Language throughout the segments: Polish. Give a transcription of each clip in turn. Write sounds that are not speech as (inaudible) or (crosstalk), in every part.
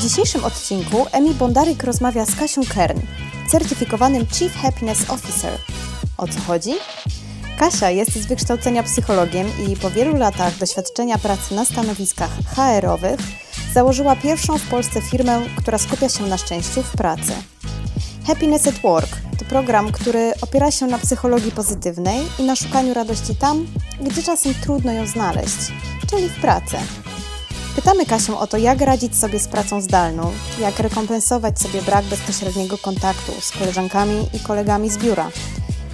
dzisiejszym odcinku Emi Bondaryk rozmawia z Kasią Kern, certyfikowanym Chief Happiness Officer. O co chodzi? Kasia jest z wykształcenia psychologiem i po wielu latach doświadczenia pracy na stanowiskach HR-owych założyła pierwszą w Polsce firmę, która skupia się na szczęściu w pracy. Happiness at Work to program, który opiera się na psychologii pozytywnej i na szukaniu radości tam, gdzie czasem trudno ją znaleźć, czyli w pracy. Pytamy Kasię o to, jak radzić sobie z pracą zdalną, jak rekompensować sobie brak bezpośredniego kontaktu z koleżankami i kolegami z biura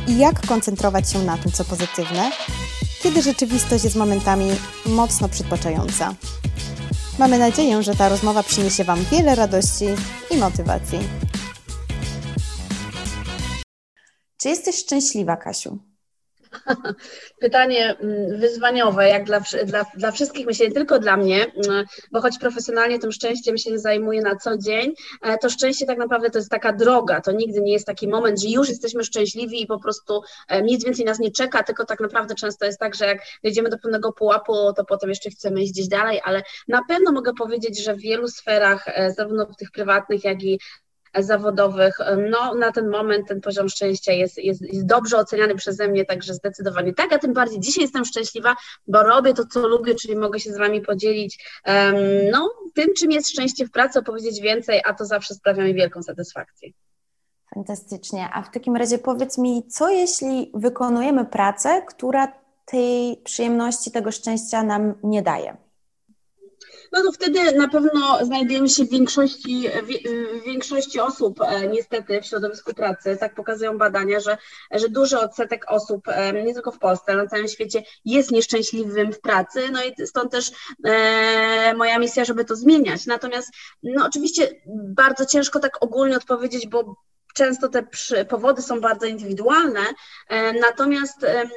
i jak koncentrować się na tym, co pozytywne, kiedy rzeczywistość jest momentami mocno przytłaczająca. Mamy nadzieję, że ta rozmowa przyniesie Wam wiele radości i motywacji. Czy jesteś szczęśliwa, Kasiu? (laughs) Pytanie mm, wyzwaniowe, jak dla, dla, dla wszystkich, myślę, nie tylko dla mnie, mm, bo choć profesjonalnie tym szczęściem się zajmuję na co dzień, e, to szczęście tak naprawdę to jest taka droga, to nigdy nie jest taki moment, że już jesteśmy szczęśliwi i po prostu e, nic więcej nas nie czeka, tylko tak naprawdę często jest tak, że jak dojdziemy do pewnego pułapu, to potem jeszcze chcemy iść gdzieś dalej, ale na pewno mogę powiedzieć, że w wielu sferach, e, zarówno w tych prywatnych, jak i zawodowych, no na ten moment ten poziom szczęścia jest, jest, jest dobrze oceniany przeze mnie, także zdecydowanie tak, a tym bardziej dzisiaj jestem szczęśliwa, bo robię to, co lubię, czyli mogę się z Wami podzielić um, no, tym, czym jest szczęście w pracy, opowiedzieć więcej, a to zawsze sprawia mi wielką satysfakcję. Fantastycznie. A w takim razie powiedz mi, co jeśli wykonujemy pracę, która tej przyjemności, tego szczęścia nam nie daje? No to wtedy na pewno znajdujemy się w większości, w większości osób e, niestety w środowisku pracy. Tak pokazują badania, że, że duży odsetek osób, e, nie tylko w Polsce, ale na całym świecie jest nieszczęśliwym w pracy. No i stąd też e, moja misja, żeby to zmieniać. Natomiast no oczywiście bardzo ciężko tak ogólnie odpowiedzieć, bo Często te powody są bardzo indywidualne, e, natomiast e,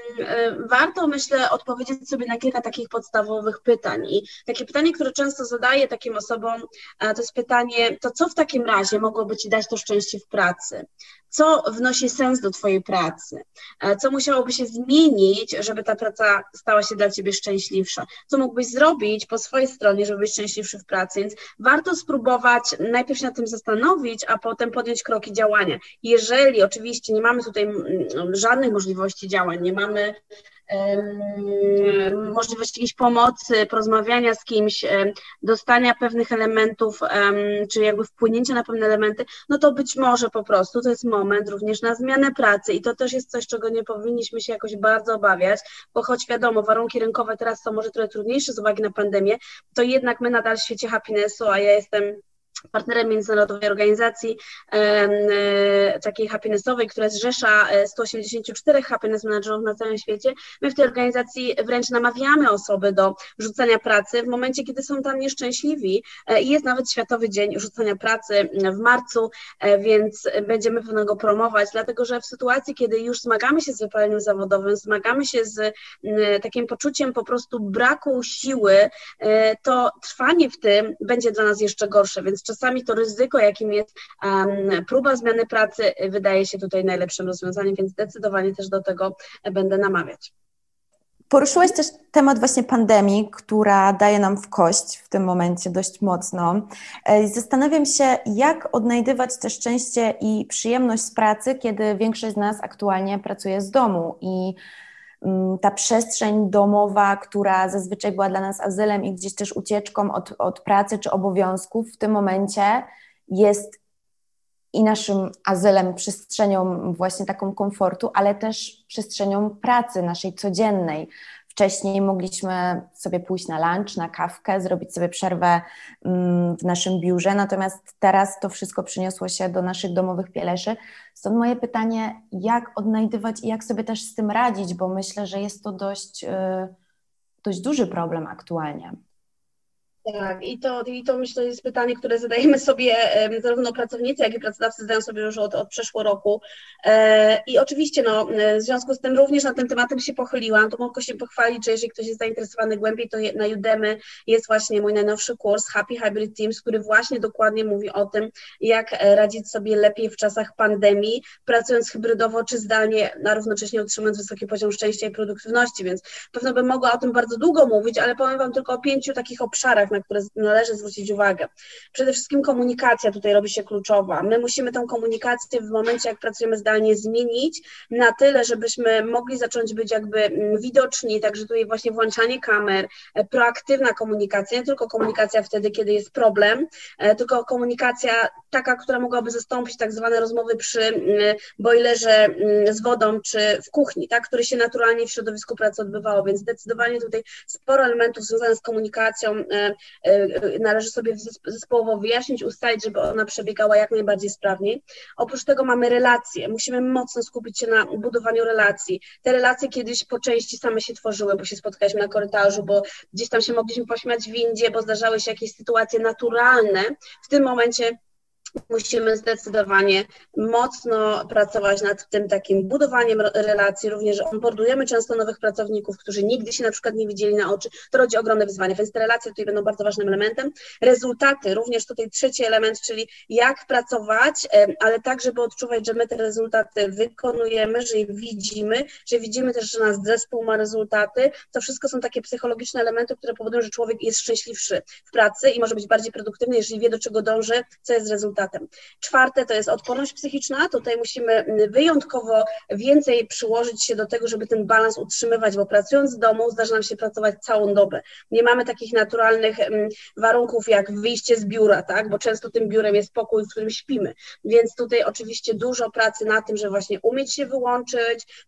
warto, myślę, odpowiedzieć sobie na kilka takich podstawowych pytań. I takie pytanie, które często zadaję takim osobom, e, to jest pytanie, to co w takim razie mogłoby Ci dać to szczęście w pracy? co wnosi sens do Twojej pracy, co musiałoby się zmienić, żeby ta praca stała się dla Ciebie szczęśliwsza, co mógłbyś zrobić po swojej stronie, żeby być szczęśliwszy w pracy. Więc warto spróbować najpierw się nad tym zastanowić, a potem podjąć kroki działania. Jeżeli oczywiście nie mamy tutaj żadnych możliwości działań, nie mamy możliwość jakiejś pomocy, porozmawiania z kimś, dostania pewnych elementów, czy jakby wpłynięcia na pewne elementy, no to być może po prostu to jest moment również na zmianę pracy i to też jest coś, czego nie powinniśmy się jakoś bardzo obawiać, bo choć wiadomo, warunki rynkowe teraz są może trochę trudniejsze z uwagi na pandemię, to jednak my nadal w świecie happinessu, a ja jestem partnerem międzynarodowej organizacji e, takiej happinessowej, która zrzesza 184 e, happiness managerów na całym świecie. My w tej organizacji wręcz namawiamy osoby do rzucania pracy w momencie, kiedy są tam nieszczęśliwi e, i jest nawet Światowy Dzień Rzucania Pracy w marcu, więc będziemy pewnego promować, dlatego że w sytuacji, kiedy już zmagamy się z wypaleniem zawodowym, zmagamy się z takim poczuciem po prostu braku siły, to trwanie w tym będzie dla nas jeszcze gorsze, więc czasami to ryzyko, jakim jest um, próba zmiany pracy, wydaje się tutaj najlepszym rozwiązaniem, więc zdecydowanie też do tego będę namawiać. Poruszyłeś też temat właśnie pandemii, która daje nam w kość w tym momencie dość mocno. E, zastanawiam się, jak odnajdywać te szczęście i przyjemność z pracy, kiedy większość z nas aktualnie pracuje z domu i ta przestrzeń domowa, która zazwyczaj była dla nas azylem i gdzieś też ucieczką od, od pracy czy obowiązków, w tym momencie jest i naszym azylem, przestrzenią właśnie taką komfortu, ale też przestrzenią pracy naszej codziennej. Wcześniej mogliśmy sobie pójść na lunch, na kawkę, zrobić sobie przerwę mm, w naszym biurze, natomiast teraz to wszystko przyniosło się do naszych domowych pieleszy. Stąd moje pytanie, jak odnajdywać i jak sobie też z tym radzić, bo myślę, że jest to dość, y, dość duży problem aktualnie. Tak, i to, i to myślę jest pytanie, które zadajemy sobie zarówno pracownicy, jak i pracodawcy zadają sobie już od, od przeszło roku. E, I oczywiście no, w związku z tym również na tym tematem się pochyliłam. To mogę się pochwalić, że jeżeli ktoś jest zainteresowany głębiej, to na Udemy jest właśnie mój najnowszy kurs Happy Hybrid Teams, który właśnie dokładnie mówi o tym, jak radzić sobie lepiej w czasach pandemii, pracując hybrydowo czy zdalnie, a równocześnie utrzymując wysoki poziom szczęścia i produktywności. Więc pewno bym mogła o tym bardzo długo mówić, ale powiem Wam tylko o pięciu takich obszarach, na które należy zwrócić uwagę. Przede wszystkim komunikacja tutaj robi się kluczowa. My musimy tę komunikację w momencie, jak pracujemy zdalnie, zmienić na tyle, żebyśmy mogli zacząć być jakby mm, widoczni, także tutaj właśnie włączanie kamer, e, proaktywna komunikacja, nie tylko komunikacja wtedy, kiedy jest problem, e, tylko komunikacja taka, która mogłaby zastąpić tak zwane rozmowy przy mm, boilerze mm, z wodą czy w kuchni, tak, który się naturalnie w środowisku pracy odbywało, więc zdecydowanie tutaj sporo elementów związanych z komunikacją e, należy sobie zespołowo wyjaśnić, ustalić, żeby ona przebiegała jak najbardziej sprawniej. Oprócz tego mamy relacje. Musimy mocno skupić się na budowaniu relacji. Te relacje kiedyś po części same się tworzyły, bo się spotkaliśmy na korytarzu, bo gdzieś tam się mogliśmy pośmiać w windzie, bo zdarzały się jakieś sytuacje naturalne. W tym momencie musimy zdecydowanie mocno pracować nad tym takim budowaniem relacji, również onboardujemy często nowych pracowników, którzy nigdy się na przykład nie widzieli na oczy, to rodzi ogromne wyzwania, więc te relacje tutaj będą bardzo ważnym elementem. Rezultaty, również tutaj trzeci element, czyli jak pracować, ale tak, żeby odczuwać, że my te rezultaty wykonujemy, że je widzimy, że widzimy też, że nasz zespół ma rezultaty, to wszystko są takie psychologiczne elementy, które powodują, że człowiek jest szczęśliwszy w pracy i może być bardziej produktywny, jeżeli wie, do czego dąży, co jest rezultatem rezultatem. Czwarte to jest odporność psychiczna. Tutaj musimy mm, wyjątkowo więcej przyłożyć się do tego, żeby ten balans utrzymywać, bo pracując z domu zdarza nam się pracować całą dobę. Nie mamy takich naturalnych mm, warunków jak wyjście z biura, tak? bo często tym biurem jest pokój, w którym śpimy. Więc tutaj oczywiście dużo pracy na tym, że właśnie umieć się wyłączyć.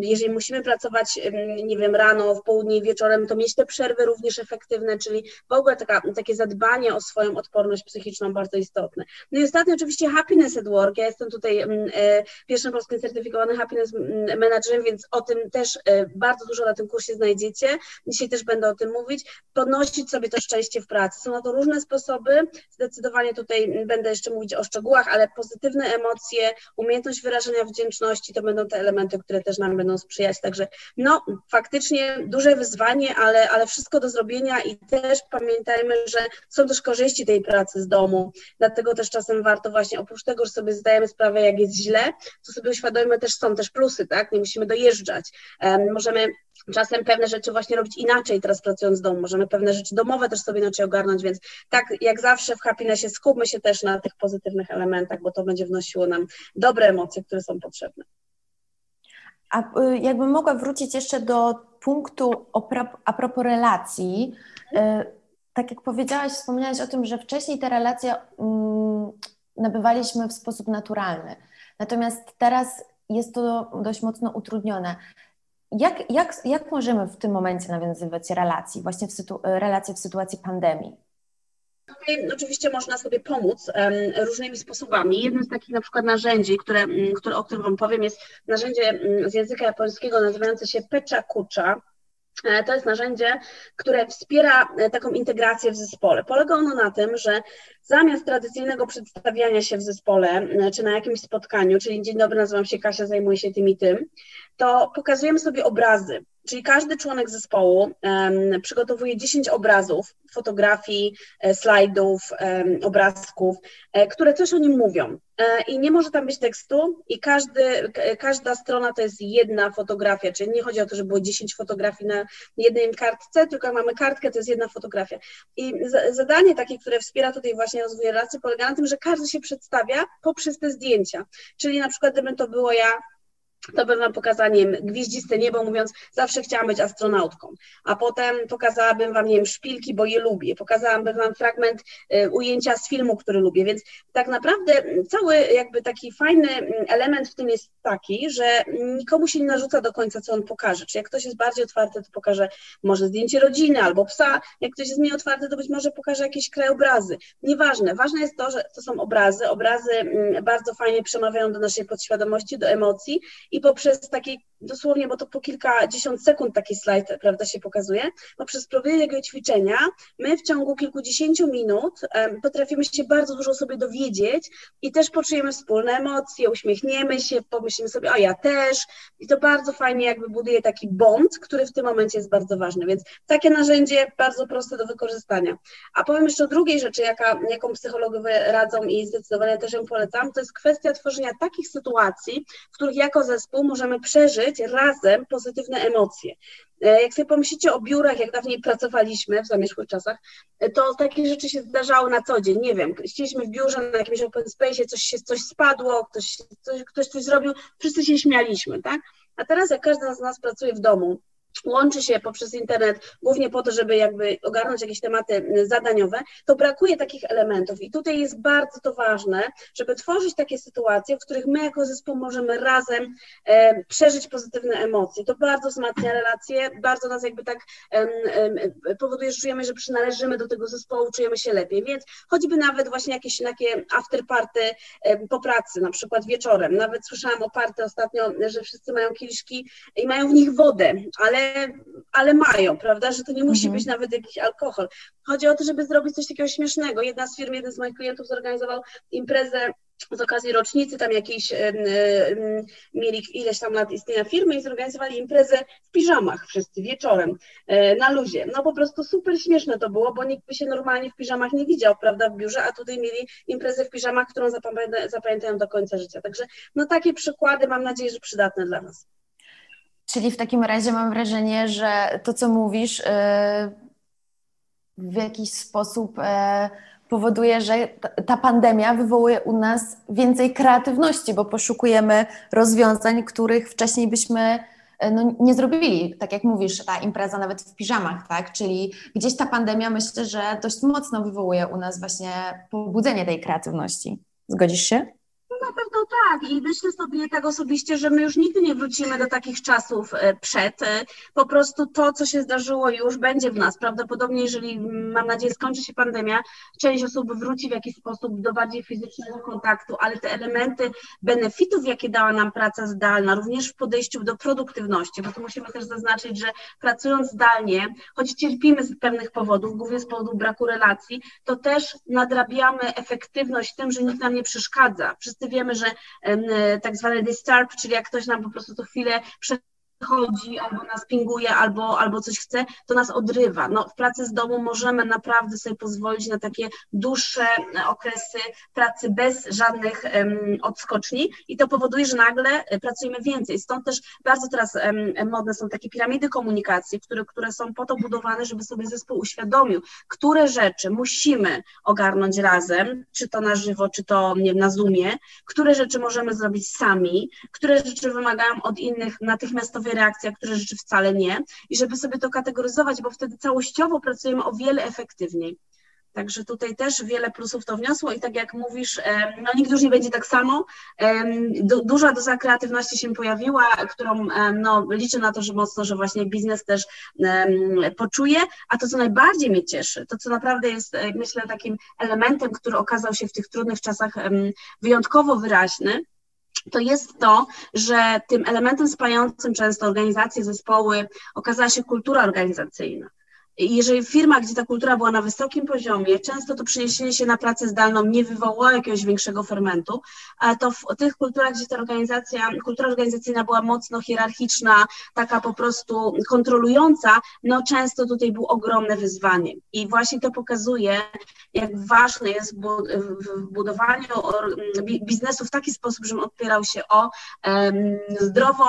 Jeżeli musimy pracować, nie wiem, rano, w południe wieczorem, to mieć te przerwy również efektywne, czyli w ogóle taka, takie zadbanie o swoją odporność psychiczną bardzo istotne. No i ostatnio oczywiście Happiness at Work. Ja jestem tutaj mm, e, pierwszym polskim certyfikowanym Happiness mm, Managerem, więc o tym też e, bardzo dużo na tym kursie znajdziecie. Dzisiaj też będę o tym mówić. Podnosić sobie to szczęście w pracy. Są na to różne sposoby. Zdecydowanie tutaj będę jeszcze mówić o szczegółach, ale pozytywne emocje, umiejętność wyrażenia wdzięczności to będą te elementy, które też nam będą sprzyjać. Także no, faktycznie duże wyzwanie, ale, ale wszystko do zrobienia i też pamiętajmy, że są też korzyści tej pracy z domu. Dlatego też też czasem warto właśnie, oprócz tego, że sobie zdajemy sprawę, jak jest źle, to sobie uświadomimy też, są też plusy, tak? Nie musimy dojeżdżać. Możemy czasem pewne rzeczy właśnie robić inaczej teraz pracując z domu. Możemy pewne rzeczy domowe też sobie inaczej ogarnąć, więc tak jak zawsze w happinessie skupmy się też na tych pozytywnych elementach, bo to będzie wnosiło nam dobre emocje, które są potrzebne. A y, jakbym mogła wrócić jeszcze do punktu a propos relacji, y, tak jak powiedziałaś, wspomniałaś o tym, że wcześniej te relacje mm, nabywaliśmy w sposób naturalny. Natomiast teraz jest to dość mocno utrudnione. Jak, jak, jak możemy w tym momencie nawiązywać relacji, właśnie w sytu, relacje w sytuacji pandemii? Oczywiście można sobie pomóc um, różnymi sposobami. Jednym z takich na przykład narzędzi, które, które, o którym Wam powiem, jest narzędzie z języka japońskiego nazywające się Pecha Kucha. E, to jest narzędzie, które wspiera e, taką integrację w zespole. Polega ono na tym, że zamiast tradycyjnego przedstawiania się w zespole e, czy na jakimś spotkaniu, czyli dzień dobry, nazywam się Kasia, zajmuję się tym i tym, to pokazujemy sobie obrazy. Czyli każdy członek zespołu um, przygotowuje 10 obrazów, fotografii, e, slajdów, obrazków, e, które coś o nim mówią. E, I nie może tam być tekstu, i każdy, każda strona to jest jedna fotografia, czyli nie chodzi o to, że było 10 fotografii na jednej kartce, tylko mamy kartkę, to jest jedna fotografia. I zadanie takie, które wspiera tutaj właśnie rozwój relacji, polega na tym, że każdy się przedstawia poprzez te zdjęcia. Czyli na przykład, gdybym to było ja to bym wam pokazała, nie wiem, gwieździste niebo, mówiąc, zawsze chciałam być astronautką. A potem pokazałabym wam, nie wiem, szpilki, bo je lubię. Pokazałabym wam fragment y, ujęcia z filmu, który lubię. Więc tak naprawdę cały jakby taki fajny element w tym jest taki, że nikomu się nie narzuca do końca, co on pokaże. Czy jak ktoś jest bardziej otwarty, to pokaże może zdjęcie rodziny albo psa. Jak ktoś jest mniej otwarty, to być może pokaże jakieś krajobrazy. Nieważne. Ważne jest to, że to są obrazy. Obrazy bardzo fajnie przemawiają do naszej podświadomości, do emocji i poprzez takie dosłownie, bo to po kilkadziesiąt sekund taki slajd, prawda, się pokazuje, poprzez prowadzenie tego ćwiczenia my w ciągu kilkudziesięciu minut um, potrafimy się bardzo dużo sobie dowiedzieć i też poczujemy wspólne emocje, uśmiechniemy się, pomyślimy sobie, o ja też i to bardzo fajnie jakby buduje taki bond, który w tym momencie jest bardzo ważny, więc takie narzędzie bardzo proste do wykorzystania. A powiem jeszcze o drugiej rzeczy, jaka, jaką psychologowie radzą i zdecydowanie też ją polecam, to jest kwestia tworzenia takich sytuacji, w których jako zespół możemy przeżyć razem pozytywne emocje. E, jak sobie pomyślicie o biurach, jak dawniej pracowaliśmy w zamierzchłych czasach, e, to takie rzeczy się zdarzały na co dzień. Nie wiem, chcieliśmy w biurze na jakimś open space, coś się coś spadło, ktoś coś, ktoś coś zrobił, wszyscy się śmialiśmy, tak? A teraz jak każdy z nas pracuje w domu, łączy się poprzez internet głównie po to, żeby jakby ogarnąć jakieś tematy zadaniowe, to brakuje takich elementów. I tutaj jest bardzo to ważne, żeby tworzyć takie sytuacje, w których my jako zespół możemy razem e, przeżyć pozytywne emocje. To bardzo wzmacnia relacje, bardzo nas jakby tak e, e, powoduje, że czujemy, że przynależymy do tego zespołu, czujemy się lepiej, więc choćby nawet właśnie jakieś takie after party po pracy, na przykład wieczorem, nawet słyszałam o party ostatnio, że wszyscy mają kieliszki i mają w nich wodę, ale ale mają, prawda, że to nie musi mhm. być nawet jakiś alkohol. Chodzi o to, żeby zrobić coś takiego śmiesznego. Jedna z firm, jeden z moich klientów zorganizował imprezę z okazji rocznicy tam jakiejś mieli ileś tam lat istnienia firmy i zorganizowali imprezę w piżamach wszyscy wieczorem e, na luzie. No po prostu super śmieszne to było, bo nikt by się normalnie w piżamach nie widział, prawda, w biurze, a tutaj mieli imprezę w piżamach, którą zapamiętają do końca życia. Także no takie przykłady mam nadzieję, że przydatne dla nas. Czyli w takim razie mam wrażenie, że to, co mówisz, y, w jakiś sposób y, powoduje, że ta pandemia wywołuje u nas więcej kreatywności, bo poszukujemy rozwiązań, których wcześniej byśmy y, no, nie zrobili. Tak jak mówisz, ta impreza nawet w piżamach, tak? Czyli gdzieś ta pandemia myślę, że dość mocno wywołuje u nas właśnie pobudzenie tej kreatywności. Zgodzisz się? Na pewno tak i myślę sobie tak osobiście, że my już nigdy nie wrócimy do takich czasów e, przed. E, po prostu to, co się zdarzyło już będzie w nas. Prawdopodobnie, jeżeli mam nadzieję skończy się pandemia, część osób wróci w jakiś sposób do bardziej fizycznego kontaktu, ale te elementy benefitów, jakie dała nam praca zdalna, również w podejściu do produktywności, bo tu musimy też zaznaczyć, że pracując zdalnie, choć cierpimy z pewnych powodów, głównie z powodu braku relacji, to też nadrabiamy efektywność tym, że nikt nam nie przeszkadza. Wszyscy wiemy, że tak zwany disturb, czyli jak ktoś nam po prostu co chwilę chodzi, albo nas pinguje, albo, albo coś chce, to nas odrywa. No, w pracy z domu możemy naprawdę sobie pozwolić na takie dłuższe okresy pracy bez żadnych um, odskoczni i to powoduje, że nagle e, pracujemy więcej. Stąd też bardzo teraz um, modne są takie piramidy komunikacji, które, które są po to budowane, żeby sobie zespół uświadomił, które rzeczy musimy ogarnąć razem, czy to na żywo, czy to nie na Zoomie, które rzeczy możemy zrobić sami, które rzeczy wymagają od innych natychmiastowej reakcja, które rzeczy wcale nie, i żeby sobie to kategoryzować, bo wtedy całościowo pracujemy o wiele efektywniej. Także tutaj też wiele plusów to wniosło i tak jak mówisz, no nigdy już nie będzie tak samo. Duża doza kreatywności się pojawiła, którą no, liczę na to, że mocno, że właśnie biznes też poczuje, a to, co najbardziej mnie cieszy, to, co naprawdę jest, e, myślę, takim elementem, który okazał się w tych trudnych czasach wyjątkowo wyraźny, to jest to, że tym elementem spającym często organizacje, zespoły okazała się kultura organizacyjna jeżeli firma, gdzie ta kultura była na wysokim poziomie, często to przeniesienie się na pracę zdalną nie wywołało jakiegoś większego fermentu, a to w tych kulturach, gdzie ta organizacja, kultura organizacyjna była mocno hierarchiczna, taka po prostu kontrolująca, no często tutaj było ogromne wyzwanie. I właśnie to pokazuje, jak ważne jest w budowaniu biznesu w taki sposób, żeby opierał się o zdrową,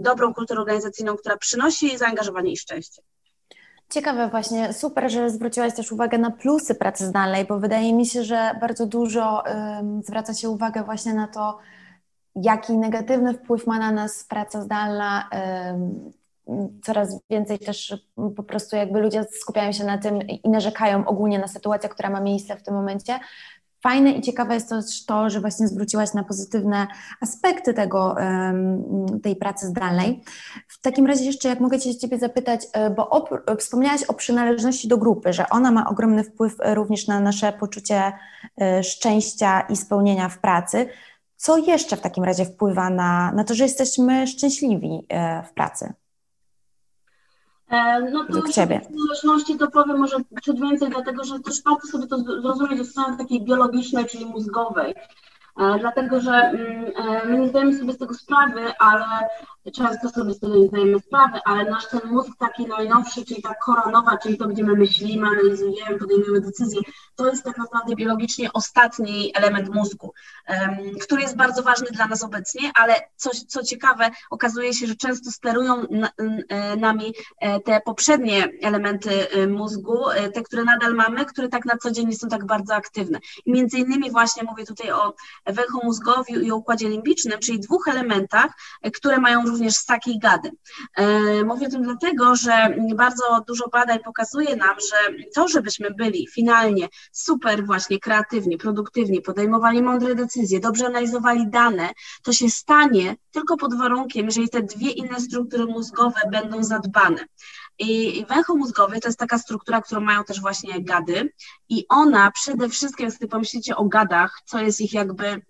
dobrą kulturę organizacyjną, która przynosi zaangażowanie i szczęście. Ciekawe właśnie, super, że zwróciłaś też uwagę na plusy pracy zdalnej, bo wydaje mi się, że bardzo dużo um, zwraca się uwagę właśnie na to, jaki negatywny wpływ ma na nas praca zdalna. Um, coraz więcej też po prostu jakby ludzie skupiają się na tym i narzekają ogólnie na sytuację, która ma miejsce w tym momencie, Fajne i ciekawe jest też to, że właśnie zwróciłaś na pozytywne aspekty tego, tej pracy zdalnej. W takim razie jeszcze, jak mogę Cię Ciebie zapytać, e, bo wspomniałaś o przynależności do grupy, że ona ma ogromny wpływ e, również na nasze poczucie e, szczęścia i spełnienia w pracy. Co jeszcze w takim razie wpływa na, na to, że jesteśmy szczęśliwi w pracy? E, no to ciebie. zależności to powiem może ciut więcej, dlatego że też warto sobie to zrozumieć od strony takiej biologicznej, czyli mózgowej. Dlatego że mm, my nie zdajemy sobie z tego sprawy, ale często sobie z tego nie zdajemy sprawy, ale nasz ten mózg taki najnowszy, czyli ta koronowa, czyli to, gdzie my myślimy, analizujemy, podejmujemy decyzje, to jest tak naprawdę biologicznie ostatni element mózgu, który jest bardzo ważny dla nas obecnie, ale co, co ciekawe, okazuje się, że często sterują e, nami e, te poprzednie elementy e, mózgu, te, które nadal mamy, które tak na co dzień nie są tak bardzo aktywne. I między innymi właśnie mówię tutaj o węchomózgowiu i o układzie limbicznym, czyli dwóch elementach, które mają również ssaki i gady. Mówię o tym dlatego, że bardzo dużo badań pokazuje nam, że to, żebyśmy byli finalnie super właśnie kreatywni, produktywni, podejmowali mądre decyzje, dobrze analizowali dane, to się stanie tylko pod warunkiem, jeżeli te dwie inne struktury mózgowe będą zadbane. I węchomózgowy to jest taka struktura, którą mają też właśnie gady. I ona przede wszystkim, jak sobie pomyślicie o gadach, co jest ich jakby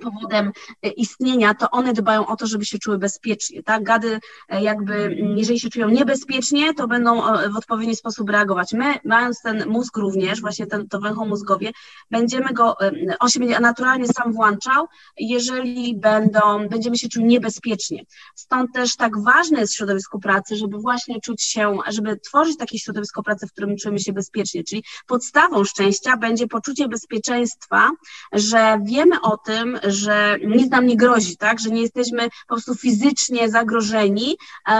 powodem e, istnienia, to one dbają o to, żeby się czuły bezpiecznie, tak? Gady e, jakby, mm, jeżeli się czują niebezpiecznie, to będą e, w odpowiedni sposób reagować. My, mając ten mózg również, właśnie ten, to węchomózgowie, będziemy go, on się będzie naturalnie sam włączał, jeżeli będą, będziemy się czuli niebezpiecznie. Stąd też tak ważne jest w środowisku pracy, żeby właśnie czuć się, żeby tworzyć takie środowisko pracy, w którym czujemy się bezpiecznie, czyli podstawą szczęścia będzie poczucie bezpieczeństwa, że wiemy o tym, że nic nam nie grozi, tak, że nie jesteśmy po prostu fizycznie zagrożeni e,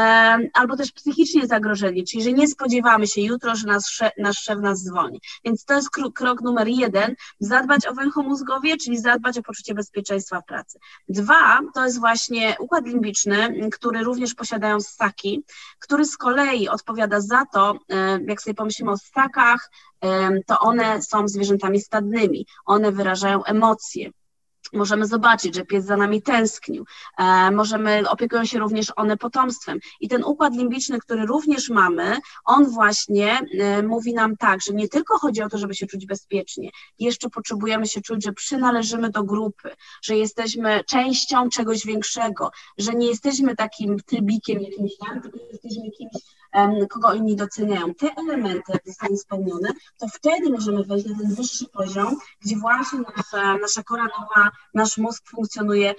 albo też psychicznie zagrożeni, czyli że nie spodziewamy się jutro, że nasz, szef, nasz szef nas zwolni. Więc to jest krok, krok numer jeden, zadbać o węchomózgowie, czyli zadbać o poczucie bezpieczeństwa w pracy. Dwa, to jest właśnie układ limbiczny, który również posiadają ssaki, który z kolei odpowiada za to, jak sobie pomyślimy o ssakach, to one są zwierzętami stadnymi, one wyrażają emocje, Możemy zobaczyć, że pies za nami tęsknił. E, możemy, opiekują się również one potomstwem. I ten układ limbiczny, który również mamy, on właśnie e, mówi nam tak, że nie tylko chodzi o to, żeby się czuć bezpiecznie, jeszcze potrzebujemy się czuć, że przynależymy do grupy, że jesteśmy częścią czegoś większego, że nie jesteśmy takim trybikiem jakimś tam, tylko jesteśmy kimś, kogo inni doceniają. Te elementy, jak zostaną spełnione, to wtedy możemy wejść na ten wyższy poziom, gdzie właśnie nasza, nasza kora nowa, nasz mózg funkcjonuje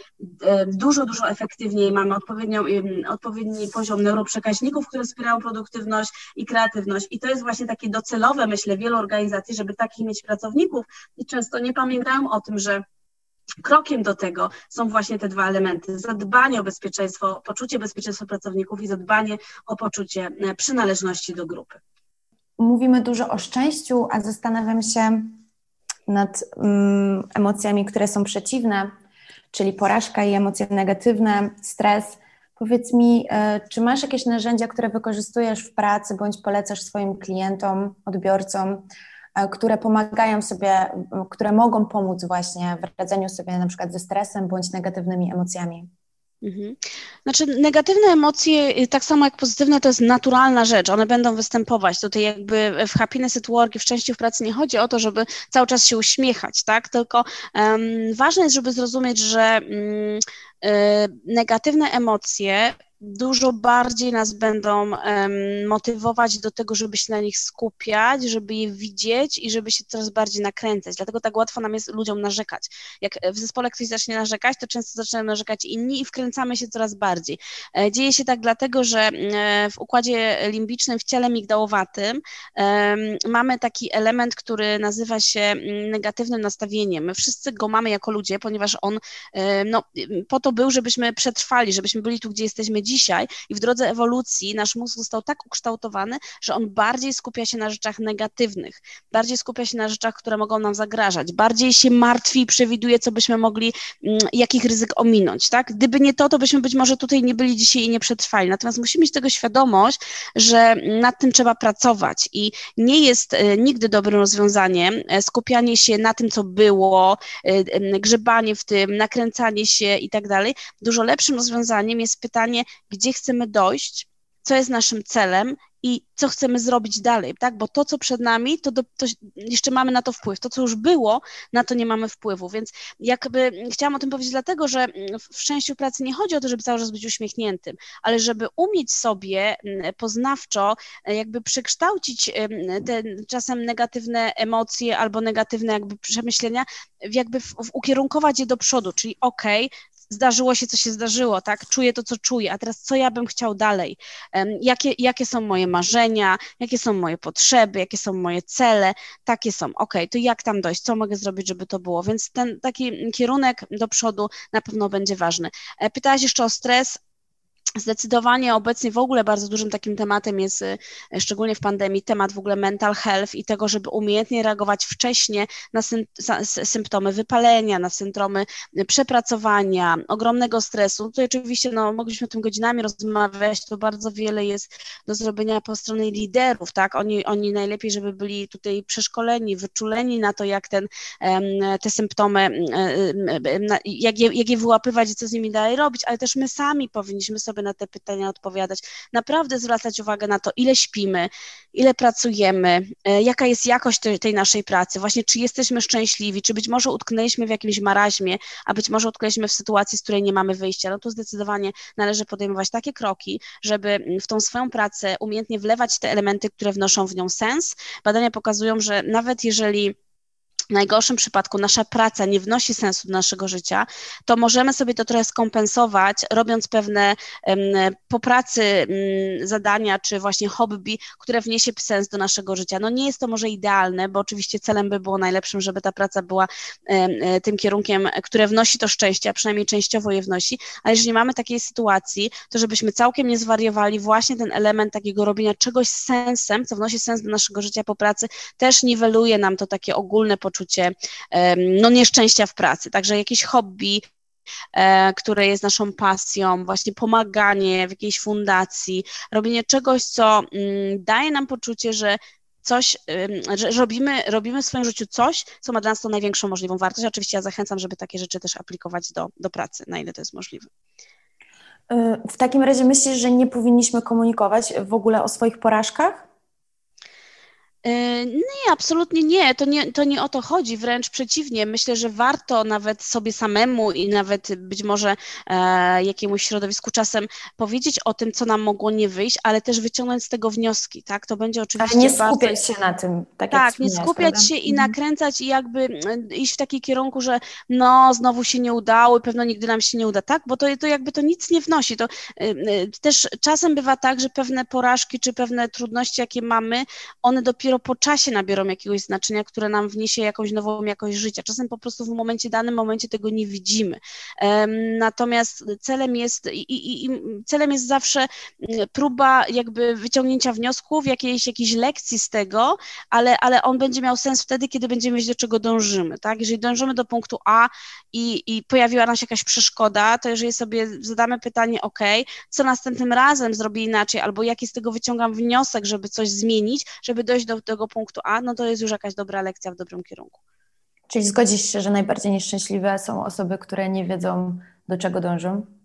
dużo, dużo efektywniej, mamy odpowiednią, odpowiedni poziom neuroprzekaźników, które wspierają produktywność i kreatywność. I to jest właśnie takie docelowe, myślę, wielu organizacji, żeby takich mieć pracowników i często nie pamiętają o tym, że Krokiem do tego są właśnie te dwa elementy: zadbanie o bezpieczeństwo, poczucie bezpieczeństwa pracowników i zadbanie o poczucie e, przynależności do grupy. Mówimy dużo o szczęściu, a zastanawiam się nad um, emocjami, które są przeciwne, czyli porażka i emocje negatywne, stres. Powiedz mi, e, czy masz jakieś narzędzia, które wykorzystujesz w pracy bądź polecasz swoim klientom, odbiorcom? E, które pomagają sobie, które mogą pomóc właśnie w radzeniu sobie na przykład ze stresem bądź negatywnymi emocjami. Mhm. Znaczy, negatywne emocje, y, tak samo jak pozytywne, to jest naturalna rzecz. One będą występować. Tutaj, jakby w happiness at work i w szczęściu w pracy nie chodzi o to, żeby cały czas się uśmiechać, tak? Tylko um, ważne jest, żeby zrozumieć, że um, negatywne emocje dużo bardziej nas będą um, motywować do tego, żeby się na nich skupiać, żeby je widzieć i żeby się coraz bardziej nakręcać. Dlatego tak łatwo nam jest ludziom narzekać. Jak w zespole ktoś zacznie narzekać, to często zaczynają narzekać inni i wkręcamy się coraz bardziej. E, dzieje się tak dlatego, że e, w układzie limbicznym, w ciele migdałowatym um, mamy taki element, który nazywa się mm, negatywnym nastawieniem. My wszyscy go mamy jako ludzie, ponieważ on no, po to był, żebyśmy przetrwali, żebyśmy byli tu, gdzie jesteśmy dzisiaj i w drodze ewolucji nasz mózg został tak ukształtowany, że on bardziej skupia się na rzeczach negatywnych, bardziej skupia się na rzeczach, które mogą nam zagrażać, bardziej się martwi i przewiduje, co byśmy mogli, mm, jakich ryzyk ominąć, tak? Gdyby nie to, to byśmy być może tutaj nie byli dzisiaj i nie przetrwali. Natomiast musimy mieć tego świadomość, że nad tym trzeba pracować i nie jest e, nigdy dobrym rozwiązaniem e, skupianie się na tym, co było, e, grzebanie w tym, nakręcanie się i tak dalej. Dużo lepszym rozwiązaniem jest pytanie, gdzie chcemy dojść, co jest naszym celem i co chcemy zrobić dalej, tak? Bo to, co przed nami, to, do, to, jeszcze mamy na to wpływ. To, co już było, na to nie mamy wpływu. Więc jakby chciałam o tym powiedzieć dlatego, że w szczęściu pracy nie chodzi o to, żeby cały czas być uśmiechniętym, ale żeby umieć sobie poznawczo jakby przekształcić te czasem negatywne emocje albo negatywne jakby przemyślenia, jakby w, w, ukierunkować je do przodu, czyli okej, okay, zdarzyło się, co się zdarzyło, tak? Czuję to, co czuję, a teraz co ja bym chciał dalej? Jakie, jakie są moje marzenia, jakie są moje potrzeby, jakie są moje cele? Takie są, ok, to jak tam dojść? Co mogę zrobić, żeby to było? Więc ten taki kierunek do przodu na pewno będzie ważny. E, pytałaś jeszcze o stres. Zdecydowanie obecnie w ogóle bardzo dużym takim tematem jest, e, szczególnie w pandemii, temat w ogóle mental health i tego, żeby umiejętnie reagować wcześnie na symptomy wypalenia, na syndromy przepracowania, ogromnego stresu. Tutaj oczywiście no, mogliśmy o tym godzinami rozmawiać, to bardzo wiele jest do zrobienia po stronie liderów, tak? Oni, oni najlepiej, żeby byli tutaj przeszkoleni, wyczuleni na to, jak ten, te symptomy, jak je, jak je wyłapywać i co z nimi dalej robić, ale też my sami powinniśmy sobie na te pytania odpowiadać. Naprawdę zwracać uwagę na to, ile śpimy, ile pracujemy, e, jaka jest jakość tej, naszej pracy, właśnie czy jesteśmy szczęśliwi, czy być może utknęliśmy w jakimś maraźmie, a być może utknęliśmy w sytuacji, z której nie mamy wyjścia. No to zdecydowanie należy podejmować takie kroki, żeby w tą swoją pracę umiejętnie wlewać te elementy, które wnoszą w nią sens. Badania pokazują, że nawet jeżeli w najgorszym przypadku nasza praca nie wnosi sensu do naszego życia, to możemy sobie to trochę skompensować, robiąc pewne um, po pracy um, zadania, czy właśnie hobby, które wniesie sens do naszego życia. No nie jest to może idealne, bo oczywiście celem by było najlepszym, żeby ta praca była um, tym kierunkiem, które wnosi to szczęście, a przynajmniej częściowo je wnosi, ale jeżeli mamy takiej sytuacji, to żebyśmy całkiem nie zwariowali, właśnie ten element takiego robienia czegoś z sensem, co wnosi sens do naszego życia po pracy, też niweluje nam to takie ogólne poczucie poczucie no, nieszczęścia w pracy. Także jakieś hobby, e, które jest naszą pasją, właśnie pomaganie w jakiejś fundacji, robienie czegoś, co mm, daje nam poczucie, że coś, że robimy, robimy w swoim życiu coś, co ma dla nas tą największą możliwą wartość. Oczywiście ja zachęcam, żeby takie rzeczy też aplikować do, do pracy, na ile to jest możliwe. Y, w takim razie myślisz, że nie powinniśmy komunikować w ogóle o swoich porażkach? E, nie, absolutnie nie. To, nie. to nie o to chodzi, wręcz przeciwnie. Myślę, że warto nawet sobie samemu i nawet być może e, jakiemuś środowisku czasem powiedzieć o tym, co nam mogło nie wyjść, ale też wyciągnąć z tego wnioski, tak? To będzie oczywiście Ale nie skupiać bardzo... się na tym, tak, tak nie skupiać prawda? się i mhm. nakręcać i jakby iść w taki kierunku, że no, znowu się nie udało i pewno nigdy nam się nie uda, tak? Bo to, to jakby to nic nie wnosi. To y, y, też czasem bywa tak, że pewne porażki czy pewne trudności, jakie mamy, one dopiero dopiero po czasie nabiorą jakiegoś znaczenia, które nam wniesie jakąś nową jakość życia. Czasem po prostu w momencie danym momencie tego nie widzimy. Natomiast celem jest i, i, i celem jest zawsze mm, próba jakby wyciągnięcia wniosków, jakiejś, jakiejś lekcji z tego, ale, ale on będzie miał sens wtedy, kiedy będziemy wiedzieć, do czego dążymy. Tak? Jeżeli dążymy do punktu A i, i pojawiła nam się jakaś przeszkoda, to jeżeli sobie zadamy pytanie, ok, co następnym razem zrobię inaczej, albo jaki z tego wyciągam wniosek, żeby coś zmienić, żeby dojść do tego punktu A, no to jest już jakaś dobra lekcja w dobrym kierunku. Czyli zgodzisz się, że najbardziej nieszczęśliwe są osoby, które nie wiedzą, do czego dążą?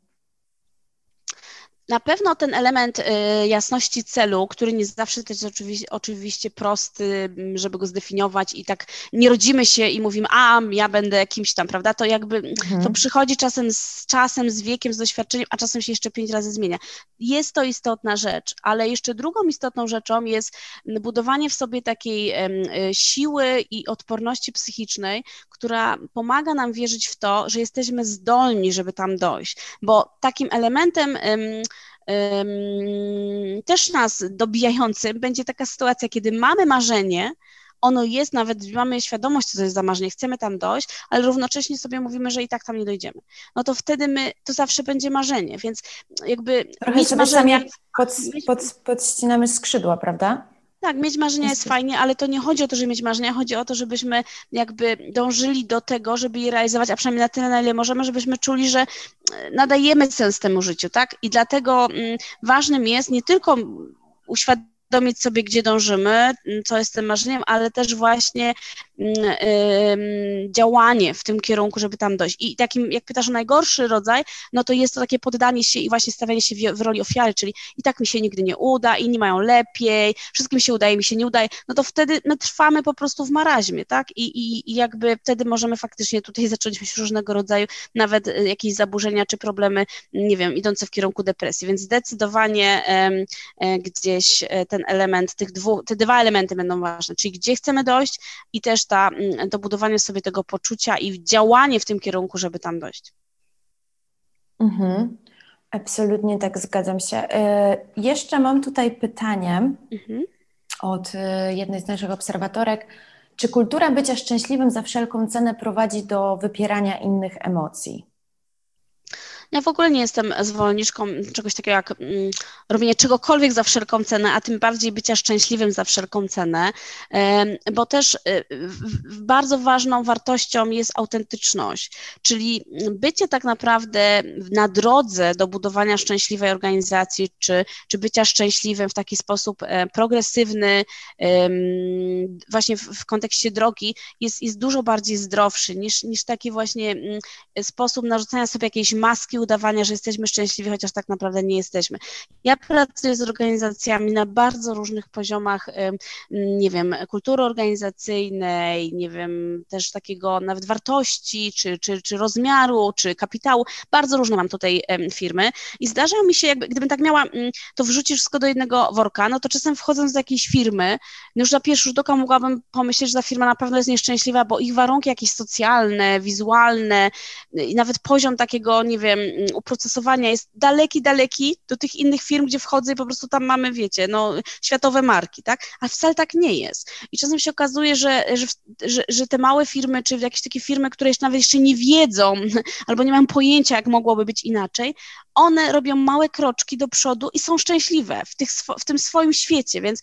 Na pewno ten element y, jasności celu, który nie zawsze też jest oczywiście, oczywiście prosty, żeby go zdefiniować i tak nie rodzimy się i mówimy, a ja będę jakimś tam, prawda? To jakby mhm. to przychodzi czasem z czasem, z wiekiem, z doświadczeniem, a czasem się jeszcze pięć razy zmienia. Jest to istotna rzecz, ale jeszcze drugą istotną rzeczą jest budowanie w sobie takiej y, siły i odporności psychicznej, która pomaga nam wierzyć w to, że jesteśmy zdolni, żeby tam dojść, bo takim elementem też nas dobijającym będzie taka sytuacja, kiedy mamy marzenie, ono jest, nawet mamy świadomość, co to jest za marzenie, chcemy tam dojść, ale równocześnie sobie mówimy, że i tak tam nie dojdziemy. No to wtedy my, to zawsze będzie marzenie, więc jakby Trochę mieć marzenie... Pod, pod, podścinamy skrzydła, prawda? Tak, mieć marzenia jest fajnie, ale to nie chodzi o to, żeby mieć marzenia, chodzi o to, żebyśmy jakby dążyli do tego, żeby je realizować, a przynajmniej na tyle, na ile możemy, żebyśmy czuli, że e, nadajemy sens temu życiu, tak? I dlatego mm, ważnym jest nie tylko uświadomić, uświadomić sobie, gdzie dążymy, co jest tym marzeniem, ale też właśnie działanie w tym kierunku, żeby tam dojść. I takim, jak pytasz o najgorszy rodzaj, no to jest to takie poddanie się i właśnie stawianie się w, roli ofiary, czyli i tak mi się nigdy nie uda, inni mają lepiej, wszystkim się udaje, mi się nie udaje, no to wtedy my trwamy po prostu w maraźmie, tak? I, i, i jakby wtedy możemy faktycznie tutaj (laughs) zacząć mieć różnego rodzaju nawet y, jakieś zaburzenia czy problemy, nie wiem, idące w kierunku depresji, więc zdecydowanie e, gdzieś e, ten element, tych dwóch, te dwa elementy będą ważne, czyli gdzie chcemy dojść i też ta, mm, to budowanie sobie tego poczucia i działanie w tym kierunku, żeby tam dojść. Mhm. Absolutnie tak, zgadzam się. E, jeszcze mam tutaj pytanie mhm. od e, jednej z naszych obserwatorek. Czy kultura bycia szczęśliwym za wszelką cenę prowadzi do wypierania innych emocji? Ja w ogóle nie jestem zwolenniczką czegoś takiego jak mm, robienie czegokolwiek za wszelką cenę, a tym bardziej bycia szczęśliwym za wszelką cenę, bo też y, bardzo ważną wartością jest autentyczność, czyli bycie tak naprawdę na drodze do budowania szczęśliwej organizacji, czy, czy bycia szczęśliwym w taki sposób e, progresywny, właśnie w, kontekście drogi, jest, jest dużo bardziej zdrowszy niż, niż taki właśnie mm, sposób narzucania sobie jakiejś maski udawania, że jesteśmy szczęśliwi, chociaż tak naprawdę nie jesteśmy. Ja pracuję z organizacjami na bardzo różnych poziomach, nie wiem, kultury organizacyjnej, nie wiem, też takiego nawet wartości, czy, czy, czy rozmiaru, czy kapitału. Bardzo różne mam tutaj firmy i zdarzają mi się, jakby, gdybym tak miała, mm, to wrzucić wszystko do jednego worka, no to czasem wchodząc do jakiejś firmy, już na pierwszy rzut oka mogłabym pomyśleć, że ta firma na pewno jest nieszczęśliwa, bo ich warunki jakieś socjalne, wizualne i nawet poziom takiego, nie wiem, uprocesowania jest daleki, daleki do tych innych firm, gdzie wchodzę i po prostu tam mamy, wiecie, no, światowe marki, tak? A wcale tak nie jest. I czasem się okazuje, że, że, że, że te małe firmy, czy jakieś takie firmy, które jeszcze nawet jeszcze nie wiedzą (laughs) albo nie mają pojęcia, jak mogłoby być inaczej, one robią małe kroczki do przodu i są szczęśliwe w, tych, w tym swoim świecie, więc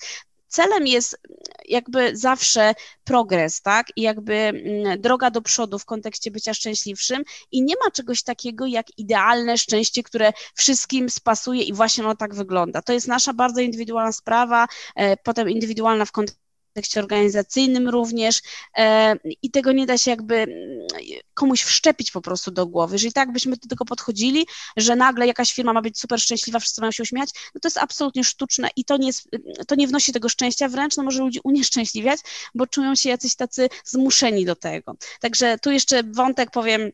celem jest jakby zawsze progres, tak? I jakby mm, droga do przodu w kontekście bycia szczęśliwszym i nie ma czegoś takiego jak idealne szczęście, które wszystkim spasuje i właśnie ono tak wygląda. To jest nasza bardzo indywidualna sprawa, e, potem indywidualna w kontekście kontekście organizacyjnym również e, i tego nie da się jakby mm, komuś wszczepić po prostu do głowy. Jeżeli tak byśmy do tego podchodzili, że nagle jakaś firma ma być super szczęśliwa, wszyscy mają się uśmiać, no to jest absolutnie sztuczne i to nie, to nie wnosi tego szczęścia, wręcz no może ludzi unieszczęśliwiać, bo czują się jacyś tacy zmuszeni do tego. Także tu jeszcze wątek powiem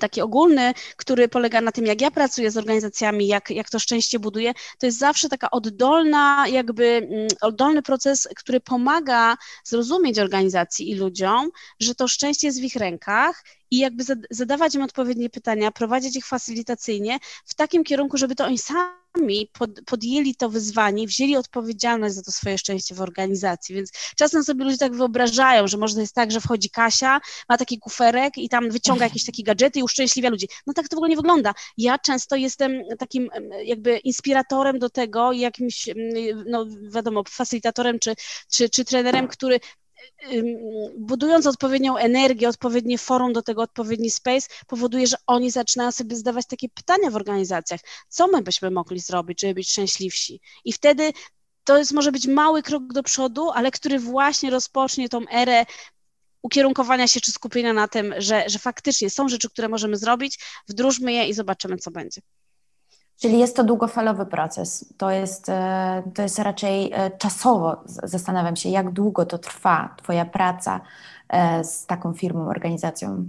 taki ogólny, który polega na tym, jak ja pracuję z organizacjami, jak, jak to szczęście buduję, to jest zawsze taka oddolna, jakby mm, oddolny proces, który pomaga zrozumieć organizacji i ludziom, że to szczęście jest w ich rękach i jakby zadawać im odpowiednie pytania, prowadzić ich facylitacyjnie w takim kierunku, żeby to oni sami pod, podjęli to wyzwanie, wzięli odpowiedzialność za to swoje szczęście w organizacji. Więc czasem sobie ludzie tak wyobrażają, że może jest tak, że wchodzi Kasia, ma taki kuferek i tam wyciąga jakieś takie gadżety i uszczęśliwia ludzi. No tak to w ogóle nie wygląda. Ja często jestem takim jakby inspiratorem do tego, jakimś, no wiadomo, facylitatorem czy, czy, czy trenerem, który budując odpowiednią energię, odpowiednie forum do tego, odpowiedni space, powoduje, że oni zaczynają sobie zadawać takie pytania w organizacjach, co my byśmy mogli zrobić, żeby być szczęśliwsi. I wtedy to jest może być mały krok do przodu, ale który właśnie rozpocznie tą erę ukierunkowania się czy skupienia na tym, że, że faktycznie są rzeczy, które możemy zrobić, wdróżmy je i zobaczymy, co będzie. Czyli jest to długofalowy proces. To jest, e, to jest raczej e, czasowo, zastanawiam się, jak długo to trwa, Twoja praca e, z taką firmą, organizacją.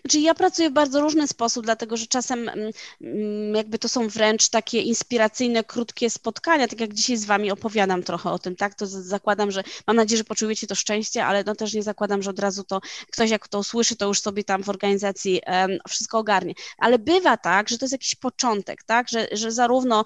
Znaczy ja pracuję w bardzo różny sposób, dlatego że czasem mm, mm, jakby to są wręcz takie inspiracyjne, krótkie spotkania, tak jak dzisiaj z Wami opowiadam trochę o tym, tak, to zakładam, że mam nadzieję, że poczujecie to szczęście, ale no też nie zakładam, że od razu to ktoś jak to usłyszy, to już sobie tam w organizacji wszystko ogarnie. Ale bywa tak, że to jest jakiś początek, tak, że, że zarówno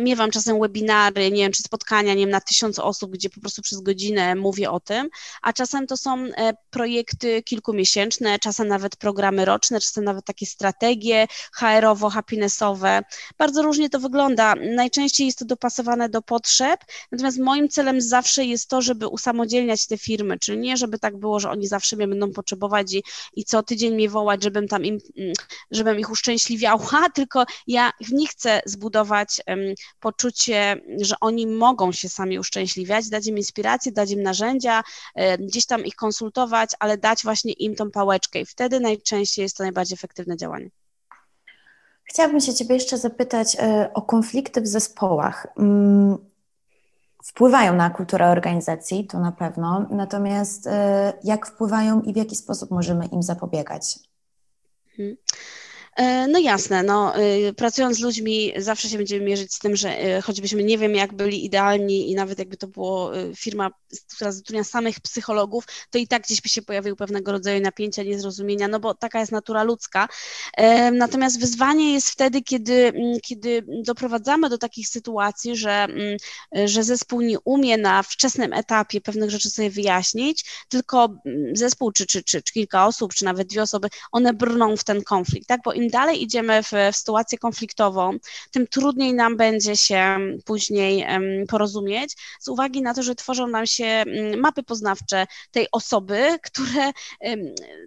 miewam czasem webinary, nie wiem, czy spotkania, nie wiem, na tysiąc osób, gdzie po prostu przez godzinę mówię o tym, a czasem to są e, projekty kilkumiesięczne, czasem nawet programy programy roczne, czasem nawet takie strategie HR-owo-happinessowe. Bardzo różnie to wygląda. Najczęściej jest to dopasowane do potrzeb, natomiast moim celem zawsze jest to, żeby usamodzielniać te firmy, czyli nie, żeby tak było, że oni zawsze mnie będą potrzebować i, i co tydzień mnie wołać, żebym tam im, mm, żebym ich uszczęśliwiała, (laughs) tylko ja w nich chcę zbudować um, poczucie, że oni mogą się sami uszczęśliwiać, dać im inspirację, dać im narzędzia, um, gdzieś tam ich konsultować, ale dać właśnie im tą pałeczkę i wtedy najczęściej jest to najbardziej efektywne działanie. Chciałabym się Ciebie jeszcze zapytać e, o konflikty w zespołach. Mm, wpływają na kulturę organizacji, to na pewno, natomiast e, jak wpływają i w jaki sposób możemy im zapobiegać? Hmm. E, no jasne, no, e, pracując z ludźmi zawsze się będziemy mierzyć z tym, że e, choćbyśmy nie wiem jak byli idealni i nawet jakby to było firma, która zatrudnia samych psychologów, to i tak gdzieś by się pojawiły pewnego rodzaju napięcia, niezrozumienia, no bo taka jest natura ludzka. Natomiast wyzwanie jest wtedy, kiedy, kiedy doprowadzamy do takich sytuacji, że, że zespół nie umie na wczesnym etapie pewnych rzeczy sobie wyjaśnić, tylko zespół czy, czy, czy, czy kilka osób, czy nawet dwie osoby, one brną w ten konflikt, tak? Bo im dalej idziemy w, w sytuację konfliktową, tym trudniej nam będzie się później um, porozumieć, z uwagi na to, że tworzą nam się um, mapy poznawcze tej osoby, które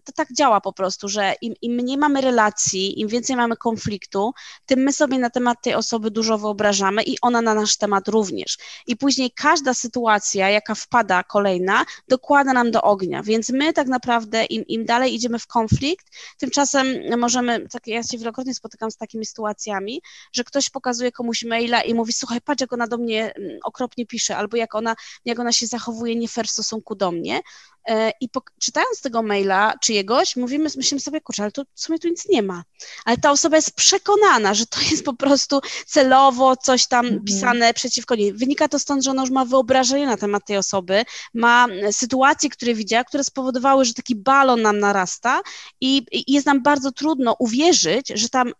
to tak działa po prostu, że im, im mniej mamy relacji, im więcej mamy konfliktu, tym my sobie na temat tej osoby dużo wyobrażamy i ona na nasz temat również. I później każda sytuacja, jaka wpada kolejna, dokłada nam do ognia, więc my tak naprawdę im, im dalej idziemy w konflikt, tymczasem możemy, tak ja się wielokrotnie spotykam z takimi sytuacjami, że ktoś pokazuje komuś maila i mówi, słuchaj, patrz, jak ona do mnie mm, okropnie pisze, albo jak ona, jak ona się zachowuje nie fair w stosunku do mnie, E, I po, czytając tego maila czyjegoś, mówimy, myślimy sobie, kurczę, ale tu w sumie tu nic nie ma. Ale ta osoba jest przekonana, że to jest po prostu celowo coś tam mhm. pisane przeciwko niej. Wynika to stąd, że ona już ma wyobrażenie na temat tej osoby, ma sytuacje, które widziała, które spowodowały, że taki balon nam narasta i, i jest nam bardzo trudno uwierzyć, że tam,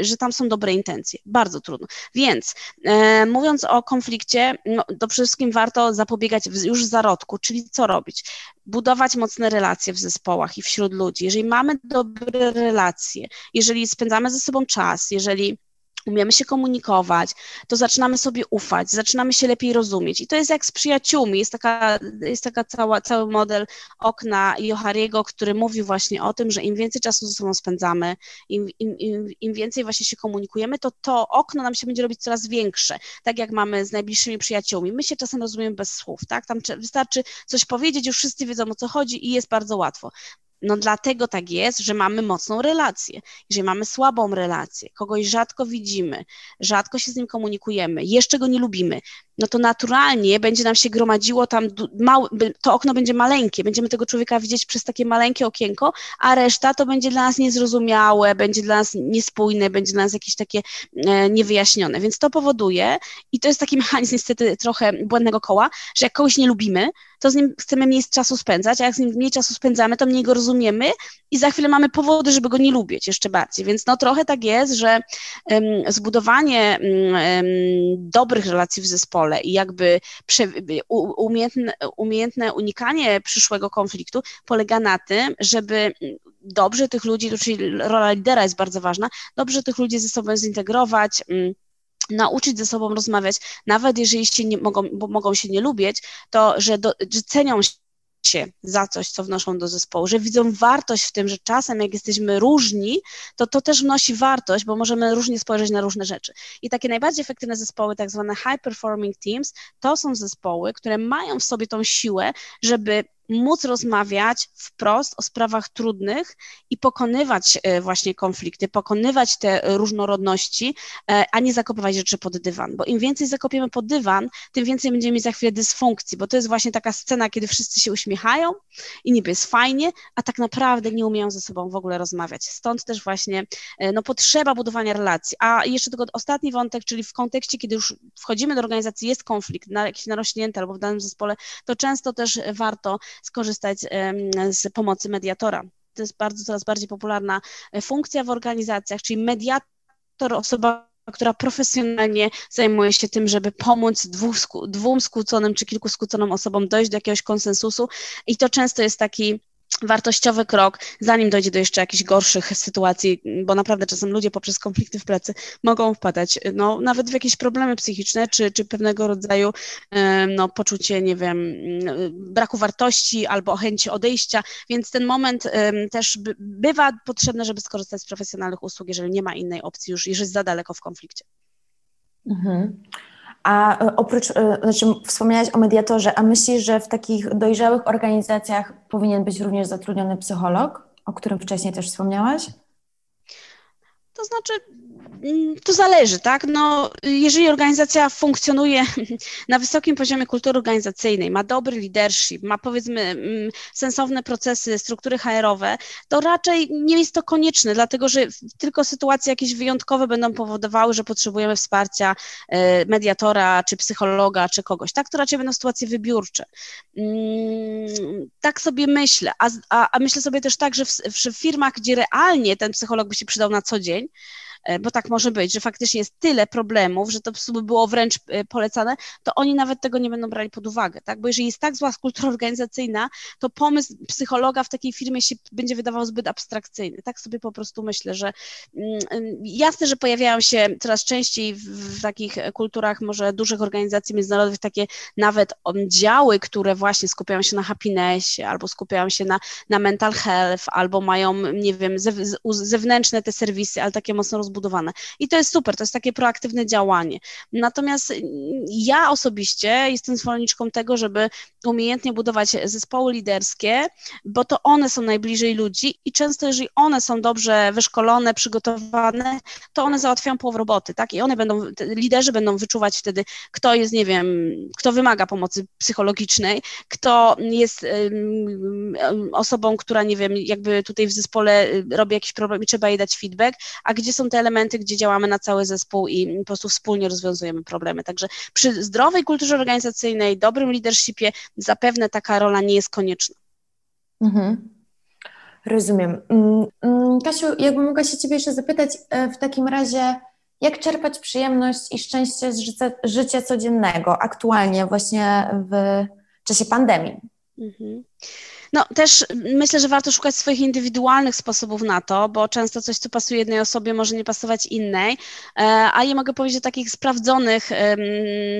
że tam są dobre intencje. Bardzo trudno. Więc e, mówiąc o konflikcie, no, to przede wszystkim warto zapobiegać już w zarodku, czyli co robić? budować mocne relacje w zespołach i wśród ludzi. Jeżeli mamy dobre relacje, jeżeli spędzamy ze sobą czas, jeżeli umiemy się komunikować, to zaczynamy sobie ufać, zaczynamy się lepiej rozumieć. I to jest jak z przyjaciółmi. Jest taka, jest taka cała, cały model okna Johariego, który mówi właśnie o tym, że im więcej czasu ze sobą spędzamy, im, im, im, im więcej właśnie się komunikujemy, to to okno nam się będzie robić coraz większe. Tak jak mamy z najbliższymi przyjaciółmi. My się czasem rozumiemy bez słów, tak? Tam wystarczy coś powiedzieć, już wszyscy wiedzą o co chodzi i jest bardzo łatwo. No dlatego tak jest, że mamy mocną relację. Jeżeli mamy słabą relację, kogoś rzadko widzimy, rzadko się z nim komunikujemy, jeszcze go nie lubimy, no to naturalnie będzie nam się gromadziło tam, to okno będzie maleńkie, będziemy tego człowieka widzieć przez takie maleńkie okienko, a reszta to będzie dla nas niezrozumiałe, będzie dla nas niespójne, będzie dla nas jakieś takie e, niewyjaśnione. Więc to powoduje, i to jest taki mechanizm niestety trochę błędnego koła, że jak kogoś nie lubimy, to z nim chcemy mniej czasu spędzać, a jak z nim mniej czasu spędzamy, to mniej go rozumiemy i za chwilę mamy powody, żeby go nie lubić jeszcze bardziej. Więc no trochę tak jest, że um, zbudowanie um, dobrych relacji w zespole i jakby prze, umiejętne, umiejętne unikanie przyszłego konfliktu polega na tym, żeby dobrze tych ludzi, czyli rola lidera jest bardzo ważna, dobrze tych ludzi ze sobą zintegrować, um, nauczyć ze sobą rozmawiać, nawet jeżeli się nie mogą, bo mogą się nie lubić, to że, do, że cenią się za coś, co wnoszą do zespołu, że widzą wartość w tym, że czasem jak jesteśmy różni, to to też wnosi wartość, bo możemy różnie spojrzeć na różne rzeczy. I takie najbardziej efektywne zespoły, tak zwane high performing teams, to są zespoły, które mają w sobie tą siłę, żeby móc rozmawiać wprost o sprawach trudnych i pokonywać e, właśnie konflikty, pokonywać te różnorodności, e, a nie zakopywać rzeczy pod dywan, bo im więcej zakopiemy pod dywan, tym więcej będziemy mieć za chwilę dysfunkcji, bo to jest właśnie taka scena, kiedy wszyscy się uśmiechają i niby jest fajnie, a tak naprawdę nie umieją ze sobą w ogóle rozmawiać. Stąd też właśnie e, no, potrzeba budowania relacji. A jeszcze tylko ostatni wątek, czyli w kontekście, kiedy już wchodzimy do organizacji, jest konflikt na jakiś narośnięty albo w danym zespole, to często też warto skorzystać z pomocy mediatora. To jest bardzo coraz bardziej popularna e, funkcja w organizacjach, czyli mediator, osoba która profesjonalnie zajmuje się tym, żeby pomóc dwóch, dwóm skłóconym czy kilku skłóconym osobom dojść do jakiegoś konsensusu i to często jest taki wartościowy krok, zanim dojdzie do jeszcze jakichś gorszych sytuacji, bo naprawdę czasem ludzie poprzez konflikty w pracy mogą wpadać no, nawet w jakieś problemy psychiczne, czy, czy pewnego rodzaju no, poczucie, nie wiem, braku wartości albo chęci odejścia, więc ten moment też bywa potrzebny, żeby skorzystać z profesjonalnych usług, jeżeli nie ma innej opcji już, jeżeli jest za daleko w konflikcie. Mhm. A e, oprócz, e, znaczy wspomniałaś o mediatorze, a myślisz, że w takich dojrzałych organizacjach powinien być również zatrudniony psycholog, o którym wcześniej też wspomniałaś? To znaczy, to zależy, tak? No, jeżeli organizacja funkcjonuje (laughs) na wysokim poziomie kultury organizacyjnej, ma dobry leadership, ma powiedzmy mm, sensowne procesy, struktury HR-owe, to raczej nie jest to konieczne, dlatego że tylko sytuacje jakieś wyjątkowe będą powodowały, że potrzebujemy wsparcia e, mediatora, czy psychologa, czy kogoś. Tak, to raczej będą sytuacje wybiórcze. Mm, tak sobie myślę, a, a, a myślę sobie też tak, że w, w firmach, gdzie realnie ten psycholog by się przydał na co dzień, bo tak może być, że faktycznie jest tyle problemów, że to by było wręcz e, polecane, to oni nawet tego nie będą brali pod uwagę, tak? Bo jeżeli jest tak zła kultura organizacyjna, to pomysł psychologa w takiej firmie się będzie wydawał zbyt abstrakcyjny. Tak sobie po prostu myślę, że mm, mm, jasne, że pojawiają się coraz częściej w, takich kulturach może dużych organizacji międzynarodowych takie nawet oddziały, które właśnie skupiają się na happinessie albo skupiają się na, na mental health, albo mają, nie wiem, zewnętrzne te serwisy, ale takie mocno rozbudowane zbudowane. I to jest super, to jest takie proaktywne działanie. Natomiast mm, ja osobiście jestem zwolenniczką tego, żeby umiejętnie budować zespoły liderskie, bo to one są najbliżej ludzi i często, jeżeli one są dobrze wyszkolone, przygotowane, to one załatwiają połowę roboty, tak? I one będą, liderzy będą wyczuwać wtedy, kto jest, nie wiem, kto wymaga pomocy psychologicznej, kto jest um, osobą, która, nie wiem, jakby tutaj w zespole y, robi jakiś problem i trzeba jej dać feedback, a gdzie są te elementy, gdzie działamy na cały zespół i po prostu wspólnie rozwiązujemy problemy. Także przy zdrowej kulturze organizacyjnej, dobrym leadershipie zapewne taka rola nie jest konieczna. Mhm. Rozumiem. Mm, mm, Kasiu, jakbym mogła się Ciebie jeszcze zapytać e, w takim razie, jak czerpać przyjemność i szczęście z życia, życia codziennego aktualnie właśnie w czasie pandemii? Mhm. No też myślę, że warto szukać swoich indywidualnych sposobów na to, bo często coś, co pasuje jednej osobie, może nie pasować innej, e, a ja mogę powiedzieć o takich sprawdzonych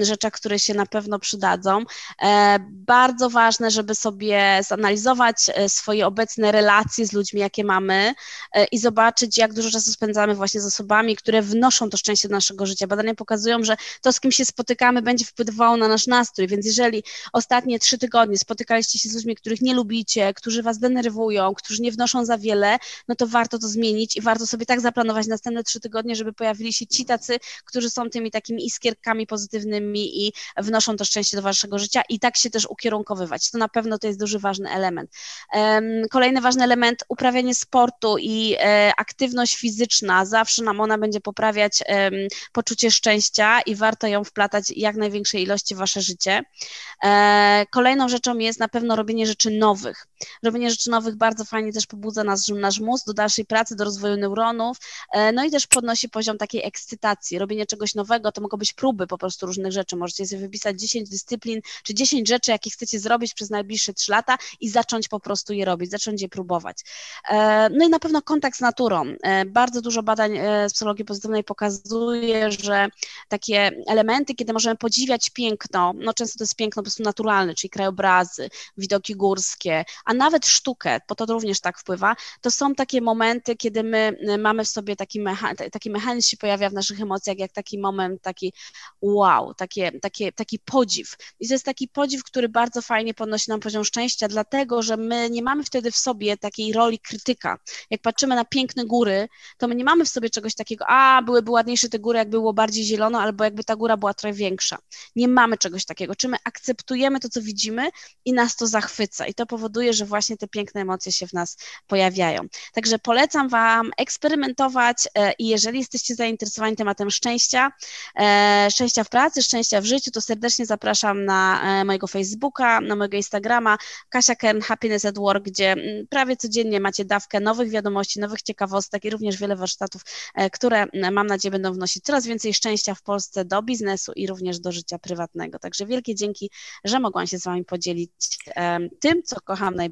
rzeczach, które się na pewno przydadzą. E, bardzo ważne, żeby sobie zanalizować e, swoje obecne relacje z ludźmi, jakie mamy i zobaczyć, jak dużo czasu spędzamy właśnie z osobami, które wnoszą to szczęście do naszego życia. Badania pokazują, że to, z kim się spotykamy, będzie wpływało na nasz nastrój, więc jeżeli ostatnie trzy tygodnie spotykaliście się z ludźmi, których nie lubicie, lubicie, którzy was denerwują, którzy nie wnoszą za wiele, no to warto to zmienić i warto sobie tak zaplanować następne trzy tygodnie, żeby pojawili się ci tacy, którzy są tymi takimi iskierkami pozytywnymi i wnoszą to szczęście do waszego życia i tak się też ukierunkowywać. To na pewno to jest duży ważny element. Kolejny ważny element, uprawianie sportu i e, aktywność fizyczna, zawsze nam ona będzie poprawiać poczucie szczęścia i warto ją wplatać jak największej ilości w wasze życie. E, kolejną rzeczą jest na pewno robienie rzeczy nowych, nowych. Robienie rzeczy nowych bardzo fajnie też pobudza nasz, nasz mózg do dalszej pracy, do rozwoju neuronów, e, no i też podnosi poziom takiej ekscytacji. Robienie czegoś nowego to mogą być próby po prostu różnych rzeczy. Możecie sobie wypisać 10 dyscyplin, czy 10 rzeczy, jakie chcecie zrobić przez najbliższe 3 lata i zacząć po prostu je robić, zacząć je próbować. E, no i na pewno kontakt z naturą. E, bardzo dużo badań z psychologii pozytywnej pokazuje, że takie elementy, kiedy możemy podziwiać piękno, no często to jest piękno po prostu naturalne, czyli krajobrazy, widoki górskie, a nawet sztukę, bo to również tak wpływa, to są takie momenty, kiedy my y, mamy w sobie taki, mecha, taki mechanizm się pojawia w naszych emocjach, jak taki moment, taki wow, takie, takie, taki podziw. I to jest taki podziw, który bardzo fajnie podnosi nam poziom szczęścia, dlatego, że my nie mamy wtedy w sobie takiej roli krytyka. Jak patrzymy na piękne góry, to my nie mamy w sobie czegoś takiego, a byłyby ładniejsze te góry, jakby było bardziej zielono, albo jakby ta góra była trochę większa. Nie mamy czegoś takiego. Czy my akceptujemy to, co widzimy i nas to zachwyca. I to powoduje, powoduje, że właśnie te piękne emocje się w nas pojawiają. Także polecam Wam eksperymentować e, i jeżeli jesteście zainteresowani tematem szczęścia, e, szczęścia w pracy, szczęścia w życiu, to serdecznie zapraszam na e, mojego Facebooka, na mojego Instagrama, Kasia Kern Happiness at Work, gdzie prawie codziennie macie dawkę nowych wiadomości, nowych ciekawostek i również wiele warsztatów, które mam nadzieję będą wnosić coraz więcej szczęścia w Polsce do biznesu i również do życia prywatnego. Także wielkie dzięki, że mogłam się z Wami podzielić tym, co kocham najbardziej